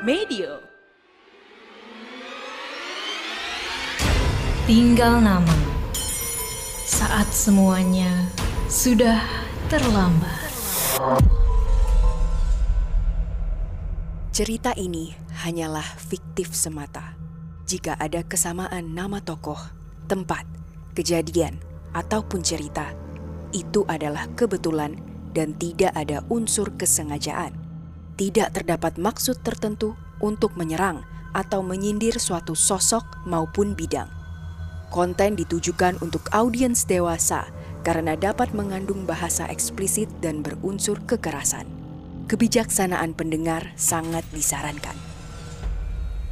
Medio. Tinggal nama. Saat semuanya sudah terlambat. Cerita ini hanyalah fiktif semata. Jika ada kesamaan nama tokoh, tempat, kejadian, ataupun cerita, itu adalah kebetulan dan tidak ada unsur kesengajaan. Tidak terdapat maksud tertentu untuk menyerang atau menyindir suatu sosok maupun bidang. Konten ditujukan untuk audiens dewasa karena dapat mengandung bahasa eksplisit dan berunsur kekerasan. Kebijaksanaan pendengar sangat disarankan.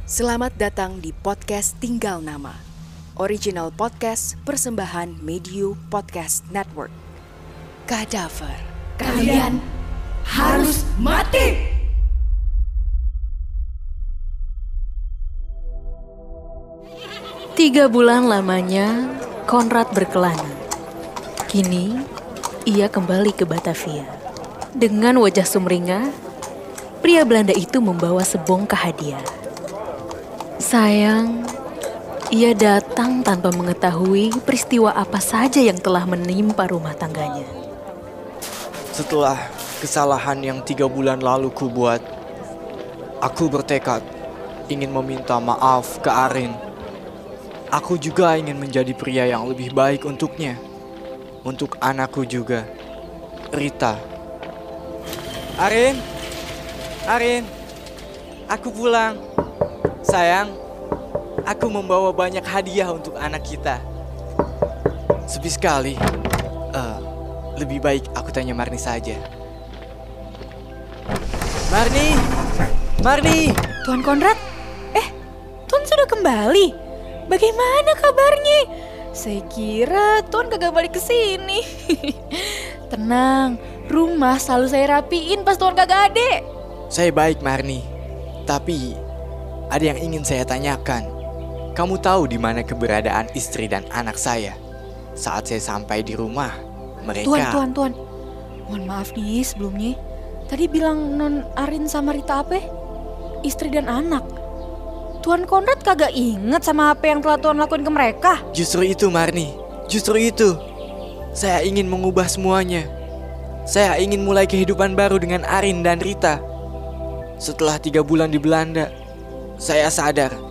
Selamat datang di podcast Tinggal Nama, original podcast persembahan Medio Podcast Network. Kadaver. Kalian harus mati. Tiga bulan lamanya, Konrad berkelana. Kini, ia kembali ke Batavia. Dengan wajah sumringah, pria Belanda itu membawa sebongkah hadiah. Sayang, ia datang tanpa mengetahui peristiwa apa saja yang telah menimpa rumah tangganya. Setelah kesalahan yang tiga bulan lalu ku buat, aku bertekad ingin meminta maaf ke Arin. Aku juga ingin menjadi pria yang lebih baik untuknya. Untuk anakku juga. Rita. Arin. Arin. Aku pulang. Sayang, aku membawa banyak hadiah untuk anak kita. Sepi sekali. Eh, lebih baik aku tanya Marni saja. Marni! Marni! Tuan Konrad? Eh, Tuan sudah kembali? Bagaimana kabarnya? Saya kira Tuan kagak balik ke sini. Tenang, rumah selalu saya rapiin pas Tuan kagak ada. Saya baik Marni. Tapi ada yang ingin saya tanyakan. Kamu tahu di mana keberadaan istri dan anak saya? Saat saya sampai di rumah, mereka Tuan, Tuan, Tuan. Mohon maaf nih sebelumnya. Tadi bilang Non Arin sama Rita apa? Istri dan anak. Tuan Konrad kagak inget sama apa yang telah Tuan lakuin ke mereka? Justru itu Marni, justru itu. Saya ingin mengubah semuanya. Saya ingin mulai kehidupan baru dengan Arin dan Rita. Setelah tiga bulan di Belanda, saya sadar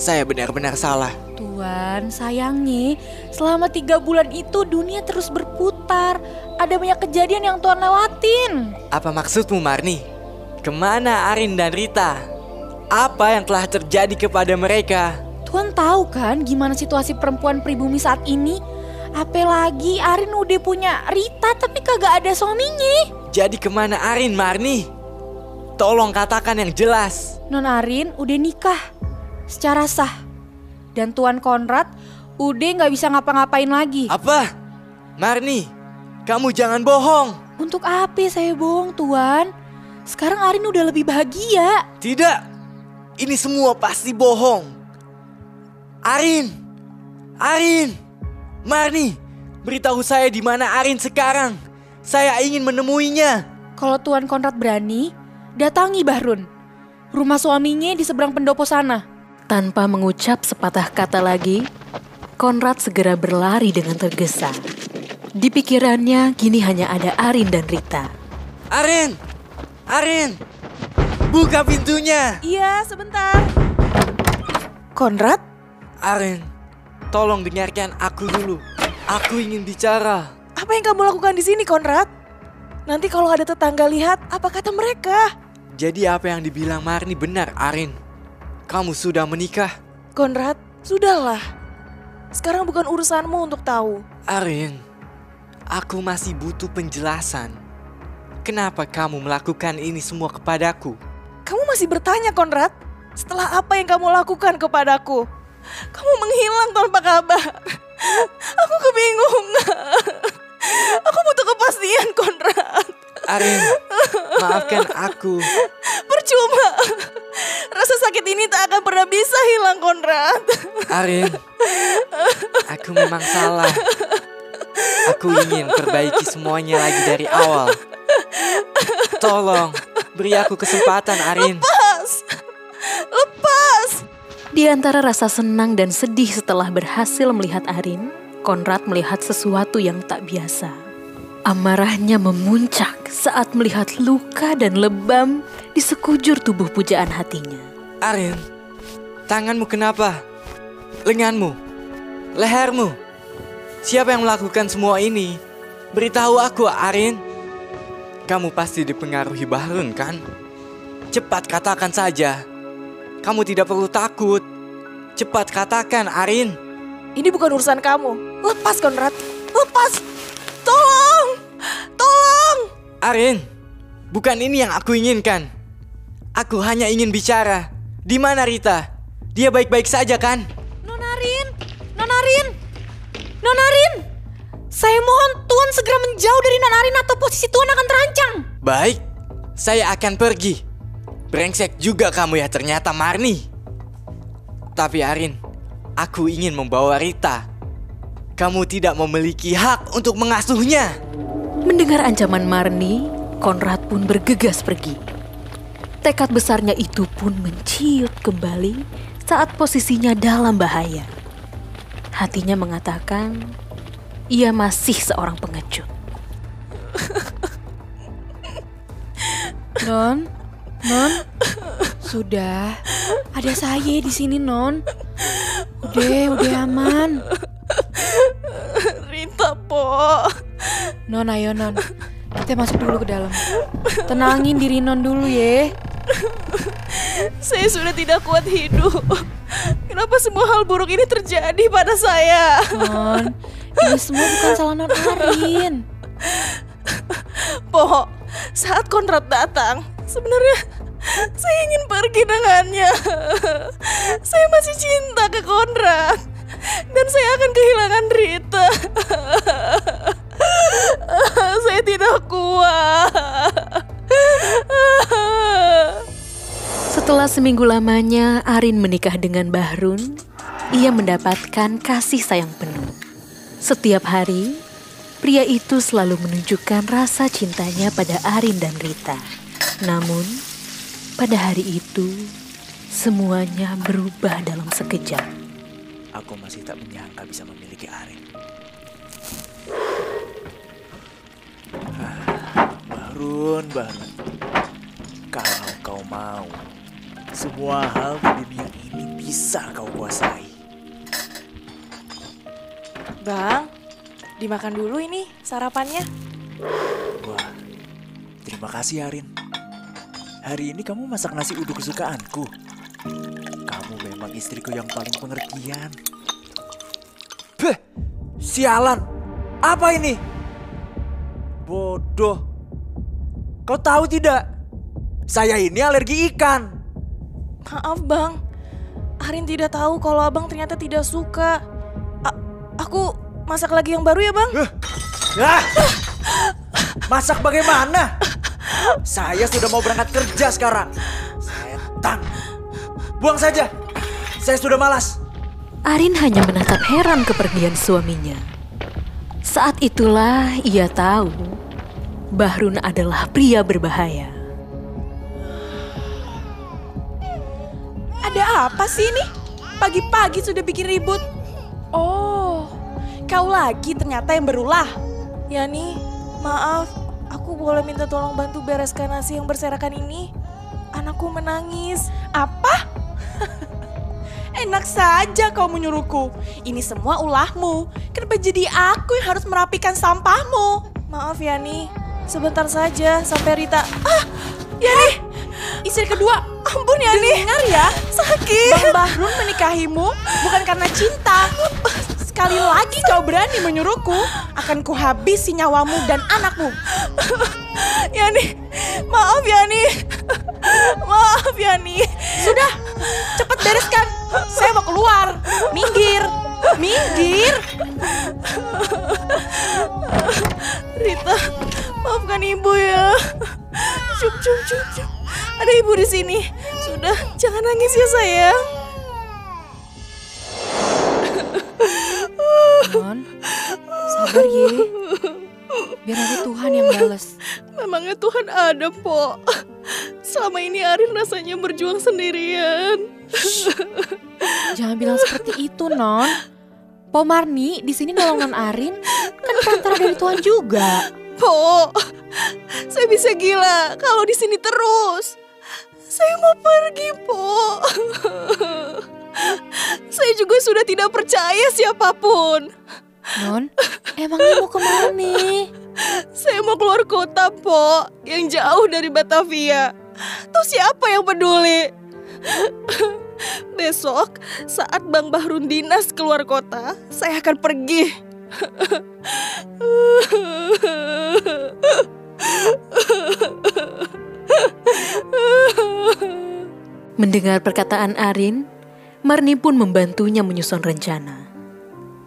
saya benar-benar salah. Tuan, sayangnya selama tiga bulan itu dunia terus berputar. Ada banyak kejadian yang Tuan lewatin. Apa maksudmu Marni? Ke mana Arin dan Rita? Apa yang telah terjadi kepada mereka? Tuan tahu kan gimana situasi perempuan pribumi saat ini? Apalagi Arin udah punya Rita tapi kagak ada suaminya. Jadi ke mana Arin Marni? Tolong katakan yang jelas. Non Arin udah nikah secara sah. Dan Tuan Konrad udah nggak bisa ngapa-ngapain lagi. Apa? Marni, kamu jangan bohong. Untuk apa saya bohong Tuan? Sekarang Arin udah lebih bahagia. Tidak, ini semua pasti bohong. Arin, Arin, Marni, beritahu saya di mana Arin sekarang. Saya ingin menemuinya. Kalau Tuan Konrad berani, datangi Bahrun. Rumah suaminya di seberang pendopo sana. Tanpa mengucap sepatah kata lagi, Konrad segera berlari dengan tergesa. Di pikirannya kini hanya ada Arin dan Rita. Arin, Arin, buka pintunya. Iya, sebentar. Konrad? Arin, tolong dengarkan aku dulu. Aku ingin bicara. Apa yang kamu lakukan di sini, Konrad? Nanti kalau ada tetangga lihat, apa kata mereka? Jadi apa yang dibilang Marni benar, Arin. Kamu sudah menikah. Konrad, sudahlah. Sekarang bukan urusanmu untuk tahu. Arin, aku masih butuh penjelasan. Kenapa kamu melakukan ini semua kepadaku? Kamu masih bertanya, Konrad? Setelah apa yang kamu lakukan kepadaku? Kamu menghilang tanpa kabar. Aku kebingungan. Aku butuh kepastian, Konrad. Arin, maafkan aku. Percuma. Rasa sakit ini tak akan pernah bisa hilang, Konrad. Arin, aku memang salah. Aku ingin perbaiki semuanya lagi dari awal. Tolong, beri aku kesempatan, Arin. Pas. Di antara rasa senang dan sedih setelah berhasil melihat Arin, Konrad melihat sesuatu yang tak biasa. Amarahnya memuncak saat melihat luka dan lebam di sekujur tubuh pujaan hatinya. Arin, tanganmu kenapa? Lenganmu? Lehermu? Siapa yang melakukan semua ini? Beritahu aku, Arin. Kamu pasti dipengaruhi Bahrun, kan? Cepat katakan saja. Kamu tidak perlu takut. Cepat katakan, Arin. Ini bukan urusan kamu. Lepas, Konrad. Lepas. Tolong. Tolong. Arin, bukan ini yang aku inginkan. Aku hanya ingin bicara. Di mana Rita? Dia baik-baik saja kan? Nonarin. Nonarin. Nonarin. Saya mohon Tuan segera menjauh dari Nonarin atau posisi Tuan akan terancam. Baik, saya akan pergi. Brengsek juga kamu ya ternyata Marni. Tapi Arin, aku ingin membawa Rita. Kamu tidak memiliki hak untuk mengasuhnya. Mendengar ancaman Marni, Konrad pun bergegas pergi. Tekad besarnya itu pun menciut kembali saat posisinya dalam bahaya. Hatinya mengatakan, ia masih seorang pengecut. Non, Non, sudah. Ada saya di sini, Non. Udah, udah aman. Rita, Po. Non, ayo Non. Kita masuk dulu ke dalam. Tenangin diri Non dulu ya. Saya sudah tidak kuat hidup. Kenapa semua hal buruk ini terjadi pada saya? Non, ini semua bukan salah Non Arin. Po, saat Konrad datang, sebenarnya saya ingin pergi dengannya. Saya masih cinta ke Konrad. Dan saya akan kehilangan Rita. Saya tidak kuat. Setelah seminggu lamanya Arin menikah dengan Bahrun, ia mendapatkan kasih sayang penuh. Setiap hari, pria itu selalu menunjukkan rasa cintanya pada Arin dan Rita. Namun, pada hari itu, semuanya berubah dalam sekejap. Aku masih tak menyangka bisa memiliki Arin. Ah, Barun, Barun. Kalau kau mau, semua hal di dunia ini bisa kau kuasai. Bang, dimakan dulu ini sarapannya. Wah, terima kasih Arin. Hari ini kamu masak nasi uduk kesukaanku. Kamu memang istriku yang paling pengertian. Beh, sialan. Apa ini? Bodoh. Kau tahu tidak? Saya ini alergi ikan. Maaf bang, Arin tidak tahu kalau abang ternyata tidak suka. Aku masak lagi yang baru ya bang? Ah! Masak bagaimana? Saya sudah mau berangkat kerja sekarang. Setan. Buang saja. Saya sudah malas. Arin hanya menatap heran kepergian suaminya. Saat itulah ia tahu Bahrun adalah pria berbahaya. Ada apa sih ini? Pagi-pagi sudah bikin ribut. Oh, kau lagi ternyata yang berulah. Yani, maaf, aku boleh minta tolong bantu bereskan nasi yang berserakan ini? Anakku menangis. Apa? Enak saja kau menyuruhku. Ini semua ulahmu. Kenapa jadi aku yang harus merapikan sampahmu? Maaf Yani, sebentar saja sampai Rita. Ah, Yani, istri kedua. Ampun Yani. Dengar ya, sakit. Bang Bahrun menikahimu bukan karena cinta. Sekali lagi kau berani menyuruhku, akan kuhabisi nyawamu dan anakmu. Yani, maaf Yani. Maaf Yani. Sudah, cepat bereskan. Saya mau keluar. Minggir. Minggir. Rita, maafkan ibu ya. Cup, cup, cup, cup. Ada ibu di sini. Sudah, jangan nangis ya sayang. Ada, Po. Selama ini Arin rasanya berjuang sendirian. Jangan bilang seperti itu, Non. Po Marni di sini nolong Non Arin kan perantara dari Tuhan juga. Po, saya bisa gila kalau di sini terus. Saya mau pergi, Po. saya juga sudah tidak percaya siapa pun. Non, emangnya mau ke mana nih? Saya mau keluar kota, Po, yang jauh dari Batavia. Tuh siapa yang peduli? Besok saat Bang Bahrun dinas keluar kota, saya akan pergi. Mendengar perkataan Arin, Marni pun membantunya menyusun rencana.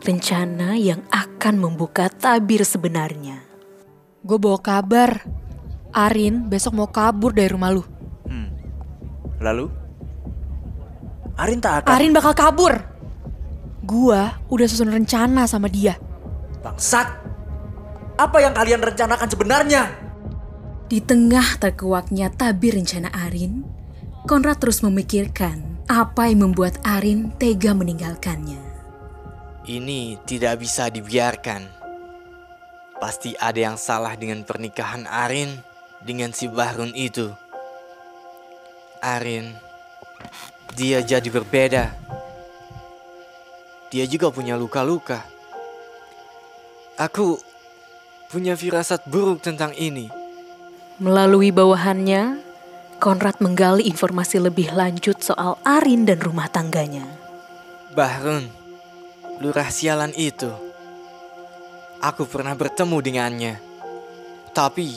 Rencana yang akan membuka tabir sebenarnya. Gue bawa kabar. Arin besok mau kabur dari rumah lu. Hmm. Lalu? Arin tak akan... Arin bakal kabur. Gua udah susun rencana sama dia. Bangsat! Apa yang kalian rencanakan sebenarnya? Di tengah terkuaknya tabir rencana Arin, Konrad terus memikirkan apa yang membuat Arin tega meninggalkannya. Ini tidak bisa dibiarkan. Pasti ada yang salah dengan pernikahan Arin dengan si Bahrun itu. Arin, dia jadi berbeda. Dia juga punya luka-luka. Aku punya firasat buruk tentang ini. Melalui bawahannya, Konrad menggali informasi lebih lanjut soal Arin dan rumah tangganya. Bahrun, lurah sialan itu. Aku pernah bertemu dengannya. Tapi,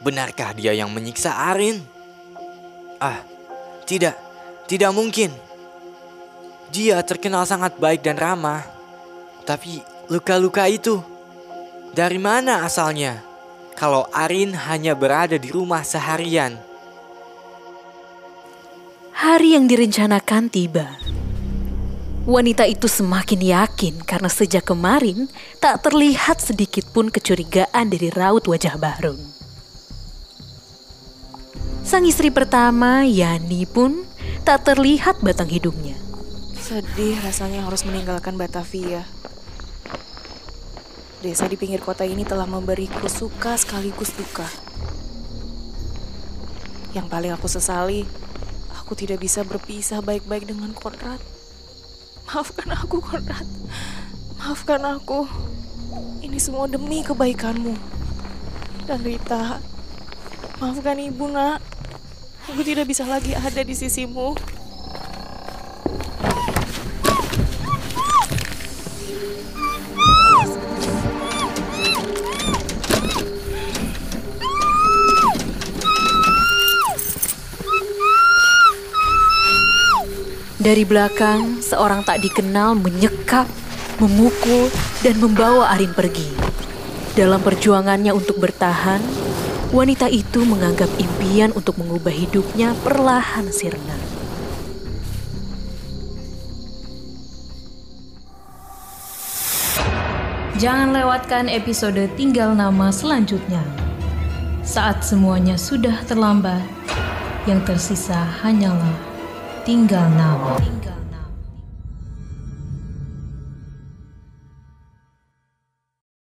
benarkah dia yang menyiksa Arin? Ah, tidak, tidak mungkin. Dia terkenal sangat baik dan ramah. Tapi luka-luka itu, dari mana asalnya? Kalau Arin hanya berada di rumah seharian. Hari yang direncanakan tiba. Wanita itu semakin yakin karena sejak kemarin tak terlihat sedikit pun kecurigaan dari raut wajah Bahrun. Sang istri pertama, Yani pun tak terlihat batang hidungnya. Sedih rasanya harus meninggalkan Batavia. Desa di pinggir kota ini telah memberiku suka sekaligus duka. Yang paling aku sesali, aku tidak bisa berpisah baik-baik dengan Konrad. Maafkan aku, Konrad. Maafkan aku. Ini semua demi kebaikanmu. Dan Rita, maafkan ibu, nak. Aku tidak bisa lagi ada di sisimu. Dari belakang, seorang tak dikenal menyekap, memukul, dan membawa Arin pergi. Dalam perjuangannya untuk bertahan, wanita itu menganggap impian untuk mengubah hidupnya perlahan sirna. Jangan lewatkan episode Tinggal Nama selanjutnya. Saat semuanya sudah terlambat, yang tersisa hanyalah tinggal nama.